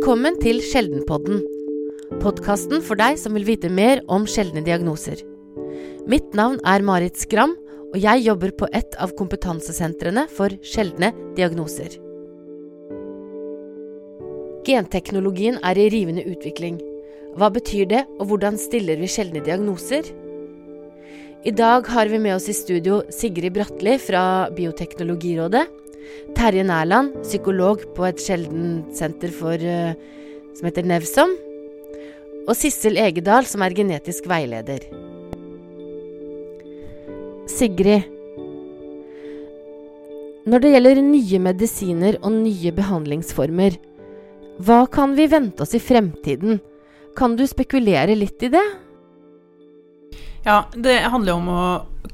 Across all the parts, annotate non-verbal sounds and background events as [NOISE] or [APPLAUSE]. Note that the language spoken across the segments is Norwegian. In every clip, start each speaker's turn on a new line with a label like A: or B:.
A: Velkommen til Sjeldenpodden. Podkasten for deg som vil vite mer om sjeldne diagnoser. Mitt navn er Marit Skram, og jeg jobber på et av kompetansesentrene for sjeldne diagnoser. Genteknologien er i rivende utvikling. Hva betyr det, og hvordan stiller vi sjeldne diagnoser? I dag har vi med oss i studio Sigrid Bratli fra Bioteknologirådet. Terje Nærland, psykolog på et sjeldensenter for, uh, som heter Nevsom. Og Sissel Egedal, som er genetisk veileder. Sigrid. Når det gjelder nye medisiner og nye behandlingsformer, hva kan vi vente oss i fremtiden? Kan du spekulere litt i det?
B: Ja, det handler jo om å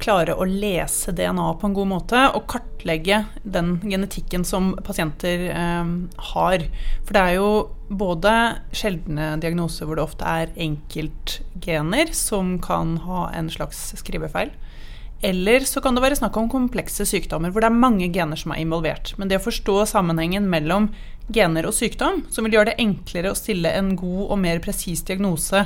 B: klare å lese DNA på en god måte og kartlegge den genetikken som pasienter eh, har. For det er jo både sjeldne diagnoser hvor det ofte er enkeltgener som kan ha en slags skrivefeil. Eller så kan det være snakk om komplekse sykdommer hvor det er mange gener som er involvert. Men det å forstå sammenhengen mellom gener og sykdom, som vil gjøre det enklere å stille en god og mer presis diagnose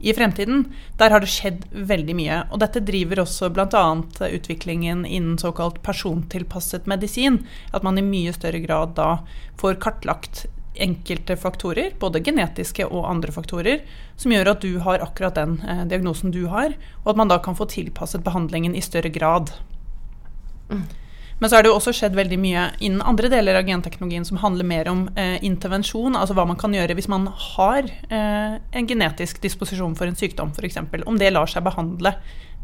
B: i fremtiden, der har det skjedd veldig mye. Og dette driver også bl.a. utviklingen innen såkalt persontilpasset medisin. At man i mye større grad da får kartlagt enkelte faktorer, både genetiske og andre faktorer, som gjør at du har akkurat den eh, diagnosen du har, og at man da kan få tilpasset behandlingen i større grad. Mm. Men så har det jo også skjedd veldig mye innen andre deler av genteknologien som handler mer om eh, intervensjon, altså hva man kan gjøre hvis man har eh, en genetisk disposisjon for en sykdom, f.eks. Om det lar seg behandle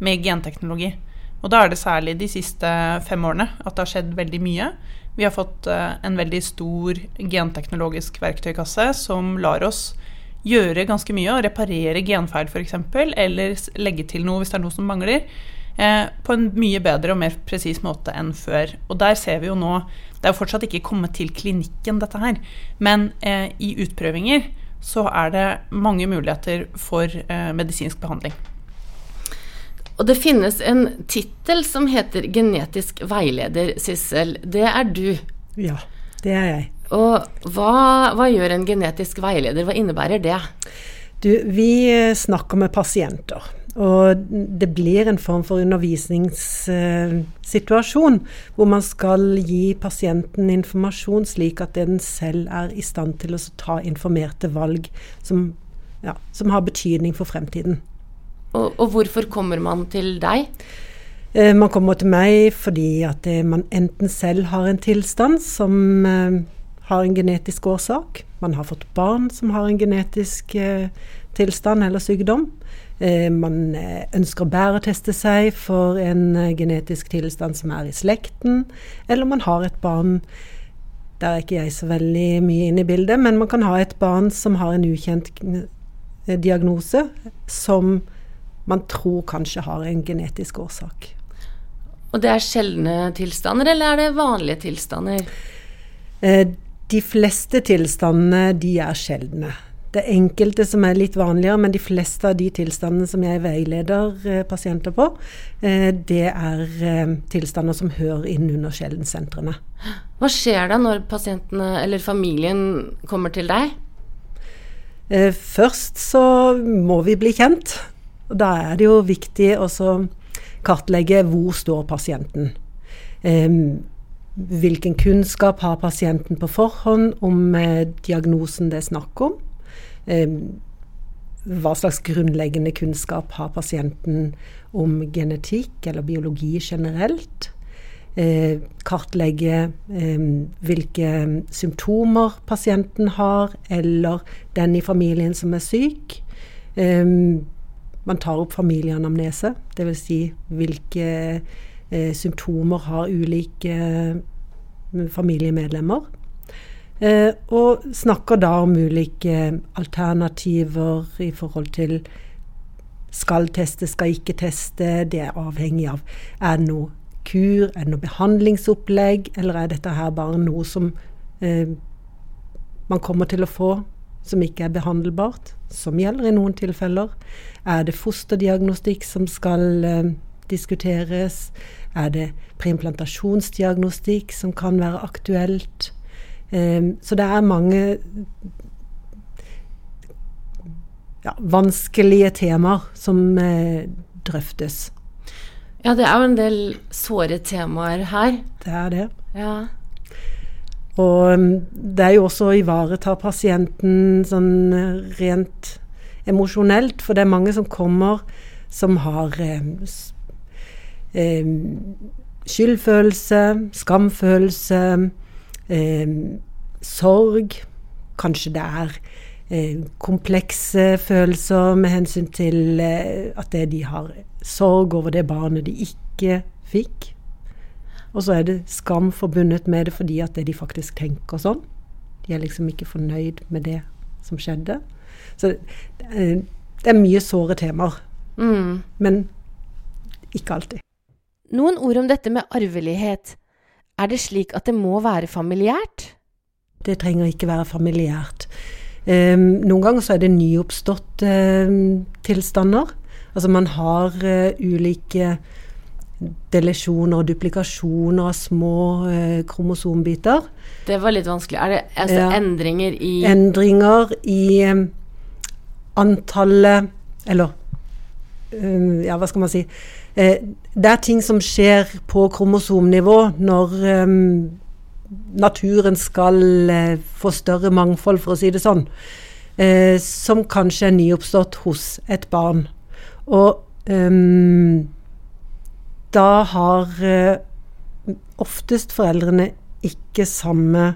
B: med genteknologi. Og da er det særlig de siste fem årene at det har skjedd veldig mye. Vi har fått eh, en veldig stor genteknologisk verktøykasse som lar oss gjøre ganske mye og reparere genfeil f.eks., eller legge til noe hvis det er noe som mangler eh, på en mye bedre og mer presis måte enn før. Og der ser vi jo nå Det er jo fortsatt ikke kommet til klinikken, dette her, men eh, i utprøvinger så er det mange muligheter for eh, medisinsk behandling.
A: Og det finnes en tittel som heter genetisk veileder, Sissel. Det er du.
C: Ja, det er jeg.
A: Og hva, hva gjør en genetisk veileder? Hva innebærer det?
C: Du, vi snakker med pasienter. Og det blir en form for undervisningssituasjon hvor man skal gi pasienten informasjon slik at den selv er i stand til å ta informerte valg som, ja, som har betydning for fremtiden.
A: Og, og, hvorfor kommer man til deg?
C: Eh, man kommer til meg fordi at eh, man enten selv har en tilstand som eh, har en genetisk årsak. Man har fått barn som har en genetisk eh, tilstand eller sykdom. Eh, man eh, ønsker å bæreteste seg for en eh, genetisk tilstand som er i slekten, eller man har et barn Der er ikke jeg så veldig mye inne i bildet, men man kan ha et barn som har en ukjent diagnose som man tror kanskje har en genetisk årsak.
A: Og det er sjeldne tilstander, eller er det vanlige tilstander?
C: De fleste tilstandene, de er sjeldne. Det er enkelte som er litt vanligere, men de fleste av de tilstandene som jeg veileder eh, pasienter på, eh, det er eh, tilstander som hører inn under sjeldensentrene.
A: Hva skjer da når pasientene eller familien kommer til deg?
C: Eh, først så må vi bli kjent. Og da er det jo viktig å kartlegge hvor står pasienten. Hvilken kunnskap har pasienten på forhånd om diagnosen det er snakk om? Hva slags grunnleggende kunnskap har pasienten om genetikk eller biologi generelt? Eh, kartlegge eh, hvilke symptomer pasienten har, eller den i familien som er syk. Eh, man tar opp familieanamnese, dvs. Si hvilke eh, symptomer har ulike eh, familiemedlemmer. Eh, og snakker da om ulike alternativer i forhold til skal teste, skal ikke teste. Det er avhengig av er det noe kur, er det noe behandlingsopplegg, eller er dette her bare noe som eh, man kommer til å få som ikke er behandlbart, som gjelder i noen tilfeller? Er det fosterdiagnostikk som skal eh, diskuteres? Er det preimplantasjonsdiagnostikk som kan være aktuelt? Ehm, så det er mange ja, vanskelige temaer som eh, drøftes.
A: Ja, det er jo en del såre temaer her.
C: Det er det.
A: Ja.
C: Og um, det er jo også å ivareta pasienten sånn eh, rent emosjonelt, for det er mange som kommer som har eh, skyldfølelse, skamfølelse, eh, sorg. Kanskje det er eh, komplekse følelser med hensyn til eh, at det de har sorg over det barnet de ikke fikk. Og så er det skam forbundet med det fordi at de faktisk tenker sånn. De er liksom ikke fornøyd med det som skjedde. Så det er mye såre temaer. Mm. Men ikke alltid.
A: Noen ord om dette med arvelighet. Er det slik at det må være familiært?
C: Det trenger ikke være familiært. Um, noen ganger så er det nyoppståtte um, tilstander. Altså man har uh, ulike delisjoner og duplikasjoner av små uh, kromosombiter.
A: Det var litt vanskelig. Er det altså, ja. endringer i
C: Endringer i um, antallet Eller ja, hva skal man si Det er ting som skjer på kromosomnivå når naturen skal uh, få større mangfold, for å si det sånn. som kanskje er nyoppstått hos et barn. Og um, da har oftest foreldrene ikke samme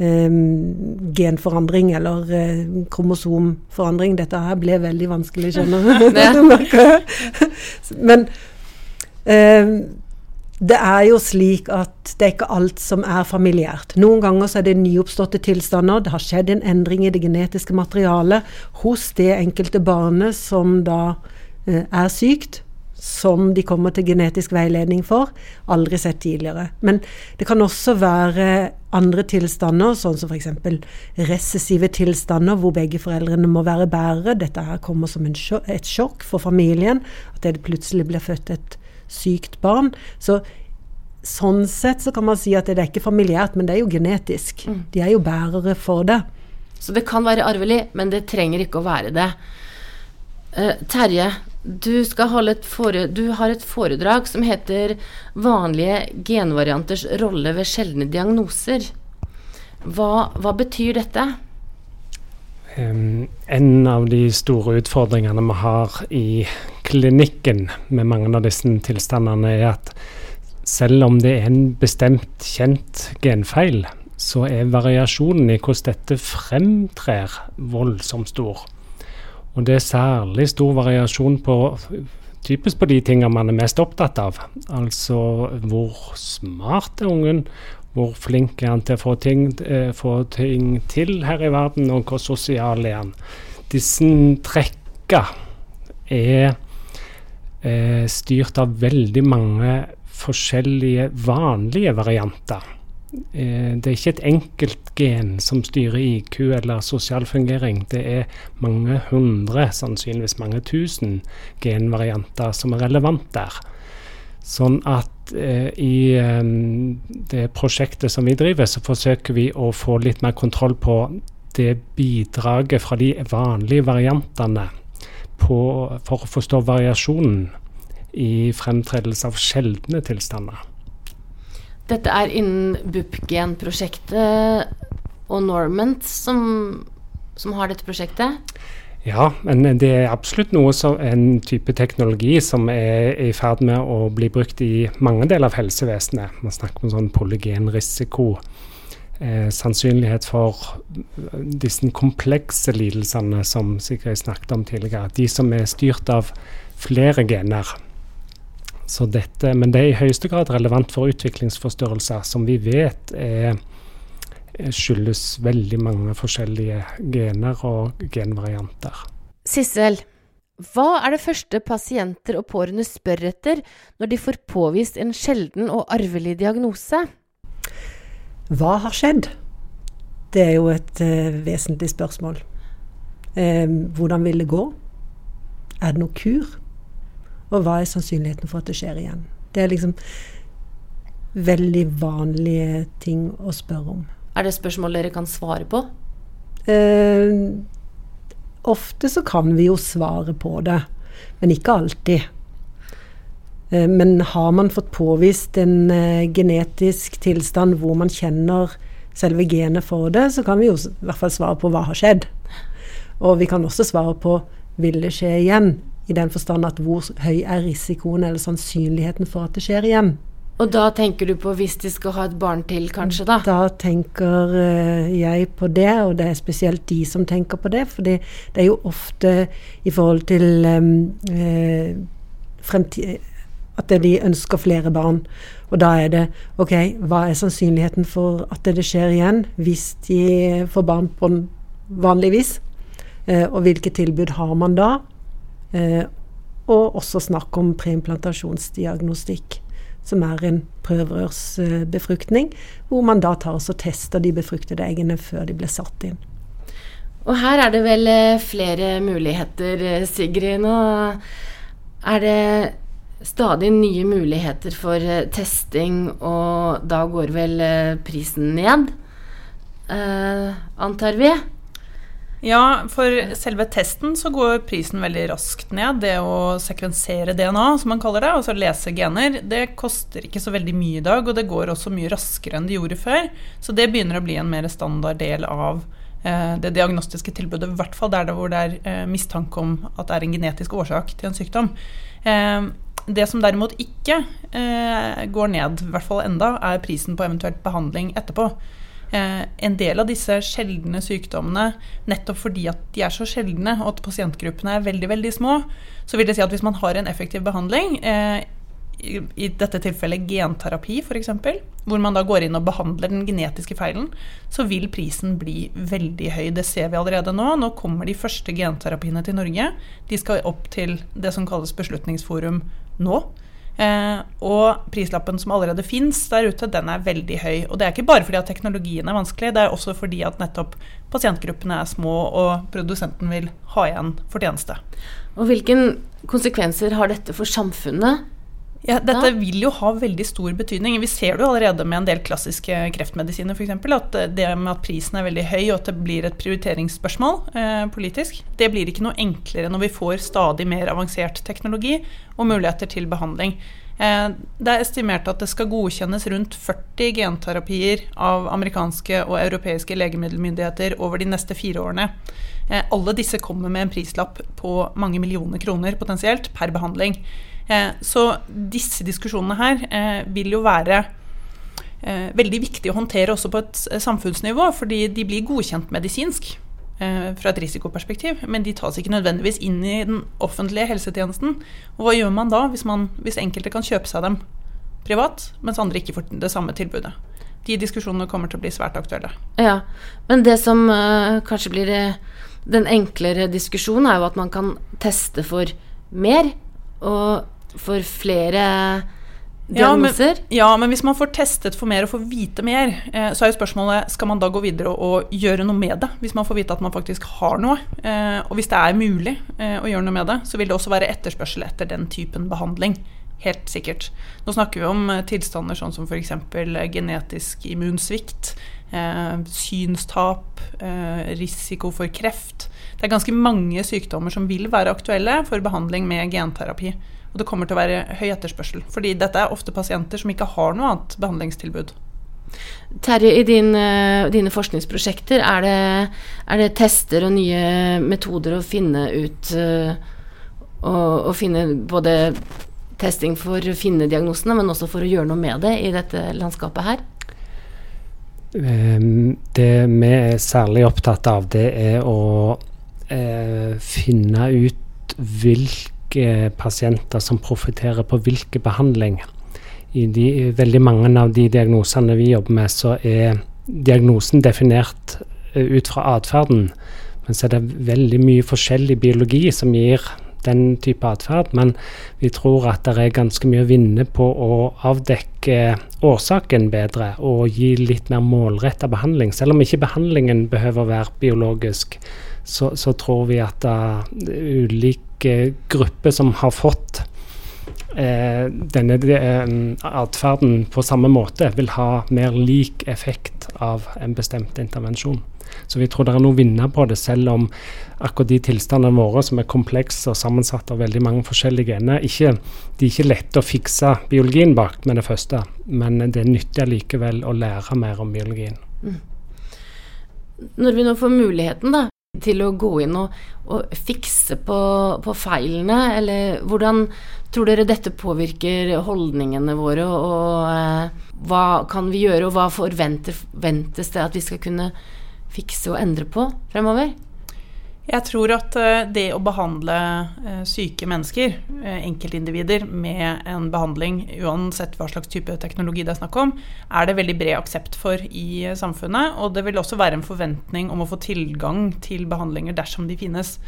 C: genforandring eller uh, kromosomforandring. Dette her ble veldig vanskelig, skjønner du. [LAUGHS] [LAUGHS] Men um, det er jo slik at det er ikke alt som er familiært. Noen ganger så er det nyoppståtte tilstander. Det har skjedd en endring i det genetiske materialet hos det enkelte barnet som da Eh, er sykt, som de kommer til genetisk veiledning for. Aldri sett tidligere. Men det kan også være andre tilstander, sånn som f.eks. recessive tilstander hvor begge foreldrene må være bærere. Dette her kommer som sjok, et sjokk for familien, at det plutselig blir født et sykt barn. Så sånn sett så kan man si at det er ikke familiært, men det er jo genetisk. Mm. De er jo bærere for det.
A: Så det kan være arvelig, men det trenger ikke å være det. Uh, Terje, du, fore, du, har et foredrag som heter 'Vanlige genvarianters rolle ved sjeldne diagnoser'. Hva, hva betyr dette?
D: Um, en av de store utfordringene vi har i klinikken med mange av disse tilstandene, er at selv om det er en bestemt kjent genfeil, så er variasjonen i hvordan dette fremtrer voldsomt stor. Og det er særlig stor variasjon på typisk på de tingene man er mest opptatt av. Altså hvor smart er ungen, hvor flink er han til å få ting, eh, få ting til her i verden, og hvor sosial er han. Disse trekka er eh, styrt av veldig mange forskjellige vanlige varianter. Eh, det er ikke et enkelt gen som styrer IQ eller sosial fungering. Det er mange hundre, sannsynligvis mange tusen genvarianter som er relevant der. Sånn at eh, i eh, det prosjektet som vi driver, så forsøker vi å få litt mer kontroll på det bidraget fra de vanlige variantene på, for å forstå variasjonen i fremtredelse av sjeldne tilstander.
A: Dette er innen BUP-genprosjektet og Normant som, som, har dette prosjektet?
D: Ja, men det er absolutt noe som, en type teknologi som er i ferd med å bli brukt i mange deler av helsevesenet. Man snakker om sånn polygenrisiko. Eh, sannsynlighet for disse komplekse lidelsene som Sigrid snakket om tidligere. De som er styrt av flere gener. Dette, men det er i høyeste grad relevant for utviklingsforstyrrelser, som vi vet er, skyldes veldig mange forskjellige gener og genvarianter.
A: Sissel, hva er det første pasienter og pårørende spør etter når de får påvist en sjelden og arvelig diagnose?
C: Hva har skjedd? Det er jo et uh, vesentlig spørsmål. Uh, hvordan vil det gå? Er det noe kur? Og hva er sannsynligheten for at det skjer igjen? Det er liksom veldig vanlige ting å spørre om.
A: Er det spørsmål dere kan svare på?
C: Eh, ofte så kan vi jo svare på det, men ikke alltid. Eh, men har man fått påvist en eh, genetisk tilstand hvor man kjenner selve genet for det, så kan vi jo i hvert fall svare på hva har skjedd. Og vi kan også svare på vil det skje igjen, i den forstand at hvor høy er risikoen eller sannsynligheten for at det skjer igjen.
A: Og da tenker du på hvis de skal ha et barn til, kanskje, da?
C: Da tenker uh, jeg på det, og det er spesielt de som tenker på det. For det er jo ofte i forhold til um, uh, fremtid at de ønsker flere barn. Og da er det OK, hva er sannsynligheten for at det skjer igjen hvis de får barn på vanlig vis? Eh, og hvilke tilbud har man da? Og også snakk om preimplantasjonsdiagnostikk som er en prøverørsbefruktning, hvor man da tar og tester de befruktede eggene før de blir satt inn.
A: Og her er det vel eh, flere muligheter, eh, Sigrid. Nå er det stadig nye muligheter for eh, testing, og da går vel prisen ned, eh, antar vi?
B: Ja, for selve testen så går prisen veldig raskt ned. Det å sekvensere DNA, som man kaller det, altså lese gener, det koster ikke så veldig mye i dag, og det går også mye raskere enn det gjorde før. Så det begynner å bli en mer standard del av eh, det diagnostiske tilbudet, i hvert fall der det hvor det er eh, mistanke om at det er en genetisk årsak til en sykdom. Eh, det som derimot ikke eh, går ned, i hvert fall enda, er prisen på eventuelt behandling etterpå. Eh, en del av disse sjeldne sykdommene, nettopp fordi at de er så sjeldne og at pasientgruppene er veldig veldig små, så vil det si at hvis man har en effektiv behandling, eh, i dette tilfellet genterapi f.eks., hvor man da går inn og behandler den genetiske feilen, så vil prisen bli veldig høy. Det ser vi allerede nå. Nå kommer de første genterapiene til Norge. De skal opp til det som kalles Beslutningsforum nå. Eh, og prislappen som allerede fins der ute, den er veldig høy. Og det er ikke bare fordi at teknologien er vanskelig, det er også fordi at nettopp pasientgruppene er små og produsenten vil ha igjen fortjeneste.
A: Og hvilken konsekvenser har dette for samfunnet?
B: Ja, dette ja. vil jo ha veldig stor betydning. Vi ser det jo allerede med en del klassiske kreftmedisiner f.eks. At det med at prisen er veldig høy og at det blir et prioriteringsspørsmål eh, politisk, det blir ikke noe enklere når vi får stadig mer avansert teknologi og muligheter til behandling. Eh, det er estimert at det skal godkjennes rundt 40 genterapier av amerikanske og europeiske legemiddelmyndigheter over de neste fire årene. Eh, alle disse kommer med en prislapp på mange millioner kroner potensielt per behandling. Eh, så disse diskusjonene her eh, vil jo være eh, veldig viktig å håndtere også på et samfunnsnivå, fordi de blir godkjent medisinsk fra et risikoperspektiv, men de tas ikke nødvendigvis inn i den offentlige helsetjenesten. Og hva gjør man da, hvis, man, hvis enkelte kan kjøpe seg dem privat, mens andre ikke får det samme tilbudet? De diskusjonene kommer til å bli svært aktuelle.
A: Ja, Men det som uh, kanskje blir den enklere diskusjonen, er jo at man kan teste for mer. Og for flere diagnoser?
B: Ja men, ja, men hvis man får testet for mer og får vite mer, eh, så er jo spørsmålet skal man da gå videre og, og, gjøre noe med det. Hvis man får vite at man faktisk har noe. Eh, og hvis det er mulig eh, å gjøre noe med det, så vil det også være etterspørsel etter den typen behandling. Helt sikkert. Nå snakker vi om eh, tilstander sånn som f.eks. genetisk immunsvikt, eh, synstap, eh, risiko for kreft. Det er ganske mange sykdommer som vil være aktuelle for behandling med genterapi. Og det kommer til å være høy etterspørsel, fordi dette er ofte pasienter som ikke har noe annet behandlingstilbud.
A: Terje, i din, uh, dine forskningsprosjekter, er det, er det, tester og nye metoder å finne ut Å og, og, finne både testing for å finne diagnosene, men også for å gjøre noe med det i dette landskapet her?
D: Um, det vi er særlig opptatt av, det er å uh, finne ut hvilke hvilke pasienter som profitterer på hvilken behandling. I de, veldig mange av de diagnosene vi jobber med, så er diagnosen definert eh, ut fra atferden. Men så er det veldig mye forskjellig biologi som gir den type atferd. Men vi tror at det er ganske mye å vinne på å avdekke årsaken bedre og gi litt mer målretta behandling. Selv om ikke behandlingen behøver å være biologisk, så, så tror vi at uh, ulike grupper som har fått uh, denne uh, atferden på samme måte, vil ha mer lik effekt av en bestemt intervensjon. Så vi tror det er noe å vinne på det, selv om akkurat de tilstandene våre, som er komplekse og sammensatt av veldig mange forskjellige gener, ikke, de er ikke lette å fikse biologien bak med det første, men det er nyttig likevel å lære mer om biologien. Mm.
A: Når vi nå får muligheten da, til å gå inn og, og fikse på, på, feilene, eller hvordan tror dere dette påvirker holdningene våre, og, og eh, hva kan vi gjøre, og hva forventes det at vi skal kunne fikse og endre på fremover?
B: Jeg tror at eh, det å behandle eh, syke mennesker, eh, enkeltindivider, med en behandling, uansett hva slags type teknologi det er snakk om, er det veldig bred aksept for i samfunnet. Og det vil også være en forventning om å få tilgang til behandlinger dersom de finnes.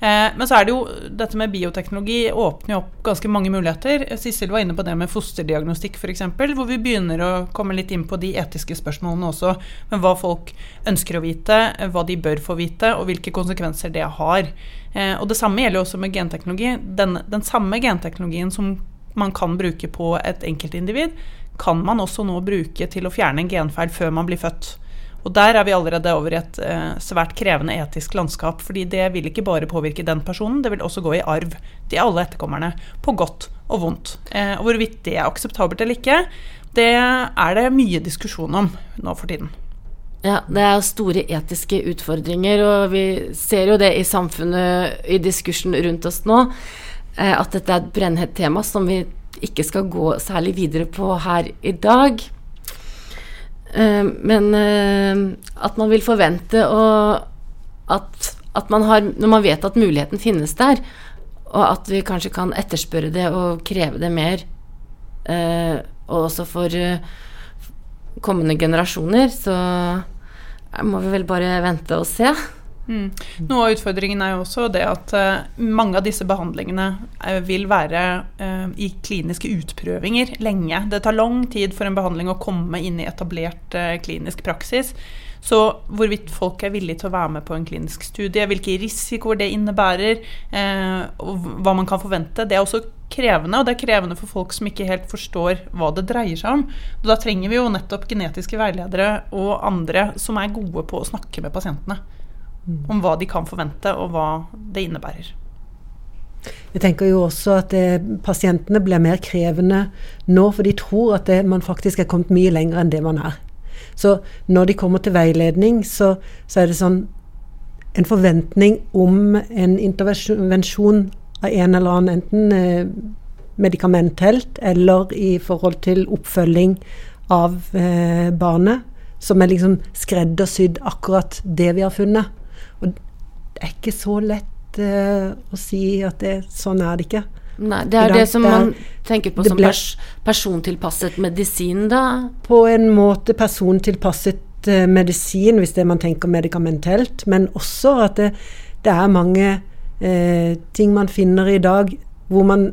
B: Eh, men så er det jo dette med bioteknologi åpner jo opp ganske mange muligheter. Sissel var inne på det med fosterdiagnostikk f.eks., hvor vi begynner å komme litt inn på de etiske spørsmålene også. Men hva folk ønsker å vite, hva de bør få vite, og hvilke konsekvenser det har. Eh, og det samme gjelder jo også med genteknologi. Den, den samme genteknologien som man kan bruke på et enkeltindivid, kan man også nå bruke til å fjerne en genfeil før man blir født. Og der er vi allerede over i et eh, svært krevende etisk landskap. fordi det vil ikke bare påvirke den personen, det vil også gå i arv til alle etterkommerne. På godt og vondt. Eh, og hvorvidt det er akseptabelt eller ikke, det er det mye diskusjon om nå for tiden.
A: Ja, det er store etiske utfordringer, og vi ser jo det i samfunnet, i diskursen rundt oss nå, eh, at dette er et brennhett tema som vi ikke skal gå særlig videre på her i dag. Eh, men eh, at man vil forvente at, at man har Når man vet at muligheten finnes der, og at vi kanskje kan etterspørre det og kreve det mer, eh, og også for kommende generasjoner, så må vi vel bare vente og se.
B: Mm. Noe av utfordringen er jo også det at uh, mange av disse behandlingene uh, vil være uh, i kliniske utprøvinger lenge. Det tar lang tid for en behandling å komme inn i etablert klinisk praksis. Så hvorvidt folk er villige til å være med på en klinisk studie, hvilke risikoer det innebærer, og hva man kan forvente, det er også krevende. Og det er krevende for folk som ikke helt forstår hva det dreier seg om. Og da trenger vi jo nettopp genetiske veiledere og andre som er gode på å snakke med pasientene om hva de kan forvente, og hva det innebærer.
C: Jeg tenker jo også at det, eh, pasientene blir mer krevende nå, for de tror at det, man faktisk er kommet mye lenger enn det man er. Så når de kommer til veiledning, så, så er det sånn en forventning om en intervensjon av en eller annen, enten eh, medikamentelt eller i forhold til oppfølging av eh, barnet, som er liksom skreddersydd akkurat det vi har funnet. Og det er ikke så lett uh, å si at det, sånn er det ikke.
A: Nei, Det er det, som man tenker på som pers persontilpasset medisin, da?
C: På en måte persontilpasset uh, medisin, hvis det man tenker medikamentelt. Men også at det, det er mange uh, ting man finner i dag hvor man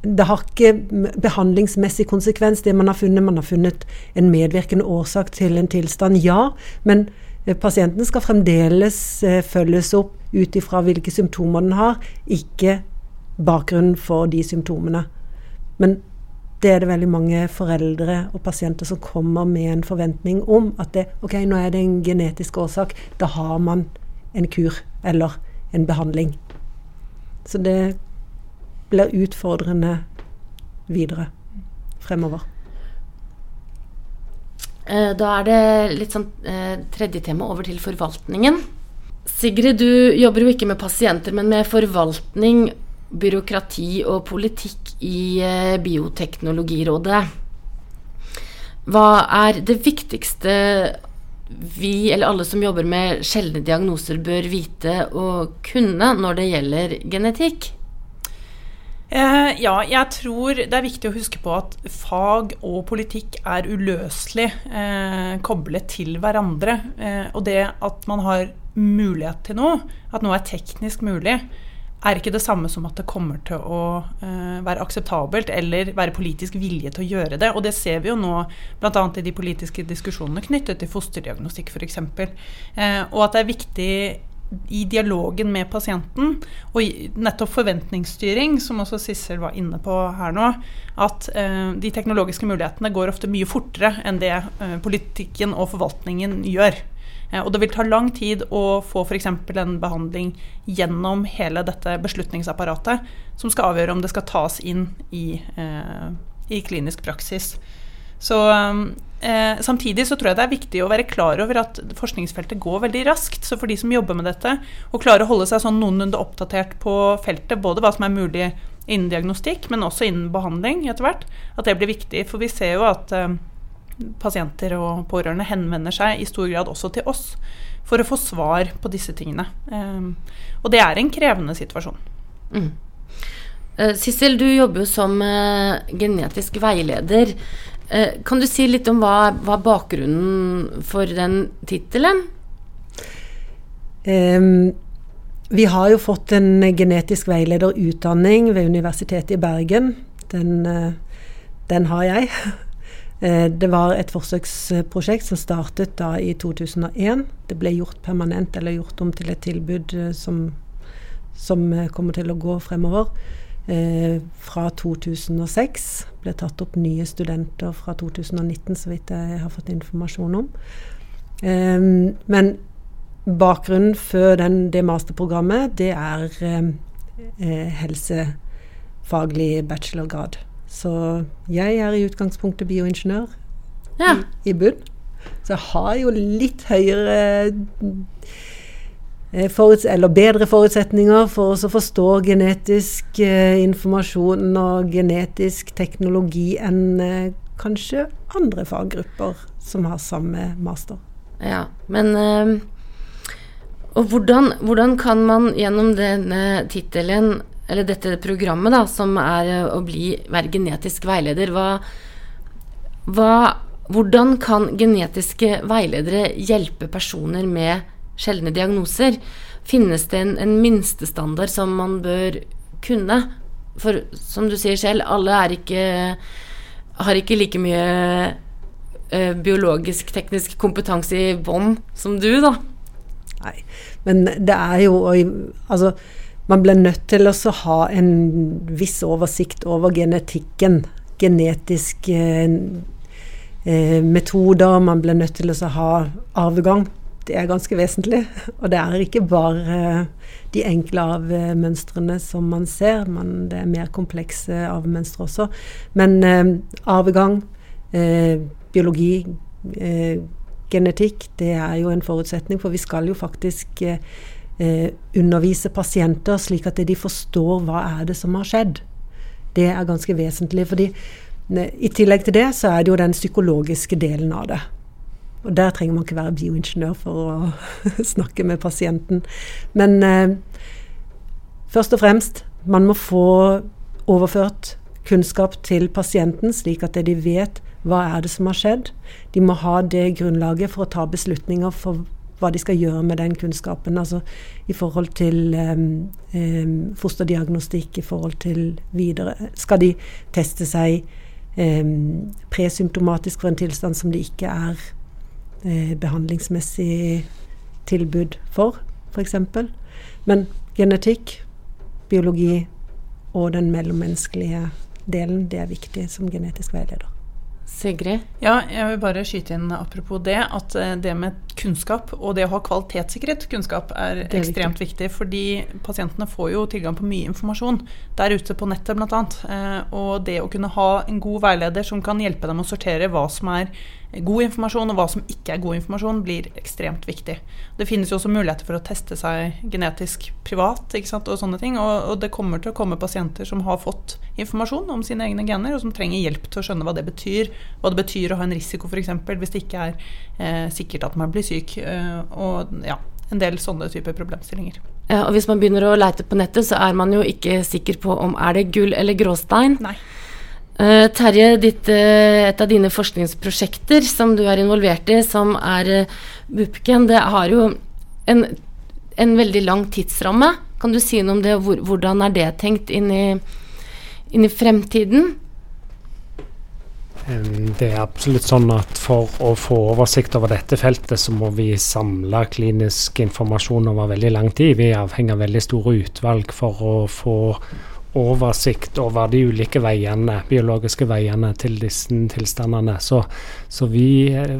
C: det har ikke behandlingsmessig konsekvens, det man har funnet. Man har funnet en medvirkende årsak til en tilstand, ja. Men pasienten skal fremdeles eh, følges opp ut ifra hvilke symptomer den har, ikke bakgrunnen for de symptomene. Men det er det veldig mange foreldre og pasienter som kommer med en forventning om at det, ok, nå er det en genetisk årsak, da har man en kur eller en behandling. Så det blir utfordrende videre fremover.
A: Eh, da er det litt sånn eh, tredje tema over til forvaltningen. Sigrid, du jobber jo ikke med pasienter, men med forvaltning, byråkrati og politikk i eh, Bioteknologirådet. Hva er det viktigste vi, eller alle som jobber med sjeldne diagnoser, bør vite og kunne når det gjelder genetikk?
B: Eh, ja, jeg tror det er viktig å huske på at fag og politikk er uløselig eh, koblet til hverandre. Eh, og det at man har mulighet til noe, at noe er teknisk mulig, er ikke det samme som at det kommer til å eh, være akseptabelt eller være politisk vilje til å gjøre det. Og det ser vi jo nå bl.a. i de politiske diskusjonene knyttet til fosterdiagnostikk f.eks. Eh, og at det er viktig i dialogen med pasienten, og nettopp forventningsstyring, som også Sissel var inne på her nå, at eh, de teknologiske mulighetene går ofte mye fortere enn det eh, politikken og forvaltningen gjør. Eh, og det vil ta lang tid å få f.eks. en behandling gjennom hele dette beslutningsapparatet, som skal avgjøre om det skal tas inn i, eh, i klinisk praksis. Så eh, Samtidig så tror jeg det er viktig å være klar over at forskningsfeltet går veldig raskt. Så for de som jobber med dette, å klare å holde seg sånn noenlunde oppdatert på feltet, både hva som er mulig innen diagnostikk, men også innen behandling etter hvert, at det blir viktig. For vi ser jo at eh, pasienter og pårørende henvender seg i stor grad også til oss for å få svar på disse tingene. Eh, og det er en krevende situasjon. Mm.
A: Uh, Sissel, du jobber jo som uh, genetisk veileder. Uh, kan du si litt om hva, hva bakgrunnen for den tittelen?
C: Um, vi har jo fått en genetisk veilederutdanning ved Universitetet i Bergen. Den, den har jeg. [LAUGHS] Det var et forsøksprosjekt som startet da i 2001. Det ble gjort permanent, eller gjort om til et tilbud som, som kommer til å gå fremover. Eh, fra 2006. Ble tatt opp nye studenter fra 2019, så vidt jeg har fått informasjon om. Eh, men bakgrunnen for den, det masterprogrammet, det er eh, helsefaglig bachelorgrad. Så jeg er i utgangspunktet bioingeniør ja. i, i bunn. Så jeg har jo litt høyere eller bedre forutsetninger for å forstå genetisk eh, informasjon og genetisk teknologi enn eh, kanskje andre faggrupper som har samme master.
A: Ja, men eh, Og hvordan, hvordan, kan man gjennom denne tittelen, eller dette programmet, da, som er eh, å bli, være genetisk veileder, hva, hva, hvordan kan genetiske veiledere hjelpe personer med sjeldne diagnoser, finnes det en, en minstestandard som man bør kunne? For som du sier selv, alle ikke, har ikke like mye eh, biologisk-teknisk kompetanse i bånn som du, da.
C: Nei, men det er jo Altså, man blir nødt til å ha en viss oversikt over genetikken. Genetiske eh, metoder. Man blir nødt til å ha arvegang det er ganske vesentlig. Og det er ikke bare de enkle arvemønstrene som man ser, men det er mer komplekse arvemønstre også. Men eh, arvegang, eh, biologi, eh, genetikk, det er jo en forutsetning, for vi skal jo faktisk eh, undervise pasienter slik at de forstår hva er det som har skjedd. Det er ganske vesentlig. fordi eh, i tillegg til det så er det jo den psykologiske delen av det. Og der trenger man ikke være bioingeniør for å [LAUGHS] snakke med pasienten. Men eh, først og fremst, man må få overført kunnskap til pasienten, slik at de vet hva er det som har skjedd. De må ha det grunnlaget for å ta beslutninger for hva de skal gjøre med den kunnskapen. Altså i forhold til um, um, fosterdiagnostikk, i forhold til videre Skal de teste seg um, presymptomatisk for en tilstand som de ikke er eh, behandlingsmessig tilbud for, f.eks. Men genetikk, biologi og den mellommenneskelige delen, det er viktig som genetisk veileder.
A: Sigrid?
B: Ja, jeg vil bare skyte inn apropos det, at eh, det med kunnskap og det å ha kvalitetssikret kunnskap er, er ekstremt viktig. viktig. Fordi pasientene får jo tilgang på mye informasjon der ute på nettet bl.a. Eh, og det å kunne ha en god veileder som kan hjelpe dem å sortere hva som er god informasjon og hva som ikke er god informasjon, blir ekstremt viktig. Det finnes jo også muligheter for å teste seg genetisk privat og sånne ting. Og, og, det kommer til å komme pasienter som har fått informasjon om sine egne gener, og som trenger hjelp til å skjønne hva det betyr. Hva det betyr å ha en risiko f.eks. hvis det ikke er eh, sikkert at man blir syk. Eh, og ja, en del sånne typer problemstillinger.
A: Ja, og Hvis man begynner å leite på nettet, så er man jo ikke sikker på om er det gull eller gråstein.
B: Nei.
A: Uh, Terje, ditt, uh, et av dine forskningsprosjekter som du er involvert i, som er uh, Bupken, det har jo en, en, veldig lang tidsramme. Kan du si noe om det? Hvor, hvordan er det tenkt inn i, inn i fremtiden?
D: Det er absolutt sånn at for å få oversikt over dette feltet, så må vi samle klinisk informasjon over veldig lang tid. Vi avhenger av veldig store utvalg for å få oversikt over de ulike veiene, biologiske veiene til disse tilstandene. Så, så vi eh,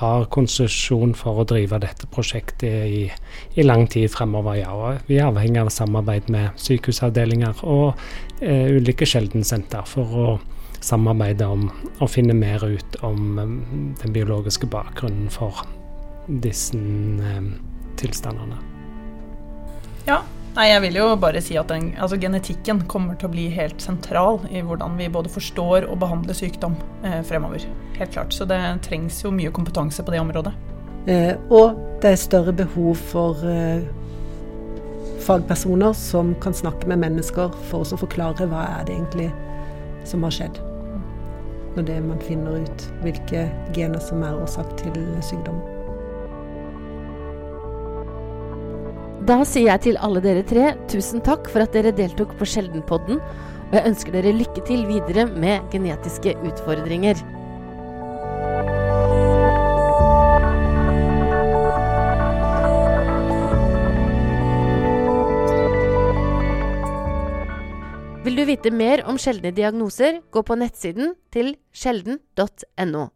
D: har konsesjon for å drive dette prosjektet i, i lang tid fremover. Ja. Og vi er avhengig av samarbeid med sykehusavdelinger og eh, ulike sjeldensenter for å samarbeide om å finne mer ut om um, den biologiske bakgrunnen for disse um, tilstandene.
B: Ja, Nei, jeg vil jo bare si at den, altså genetikken kommer til å bli helt sentral i hvordan vi både forstår og behandler sykdom eh, fremover. Helt klart. Så det trengs jo mye kompetanse på det området.
C: Eh, og det er større behov for eh, fagpersoner som kan snakke med mennesker for å forklare hva er det egentlig som har skjedd. Når det man finner ut hvilke gener som er årsak til sykdom.
A: Da sier jeg til alle dere tre tusen takk for at dere deltok på Sjeldenpodden, og jeg ønsker dere lykke til videre med genetiske utfordringer. Vite mer om sjeldne diagnoser, gå på nettsiden til sjelden.no.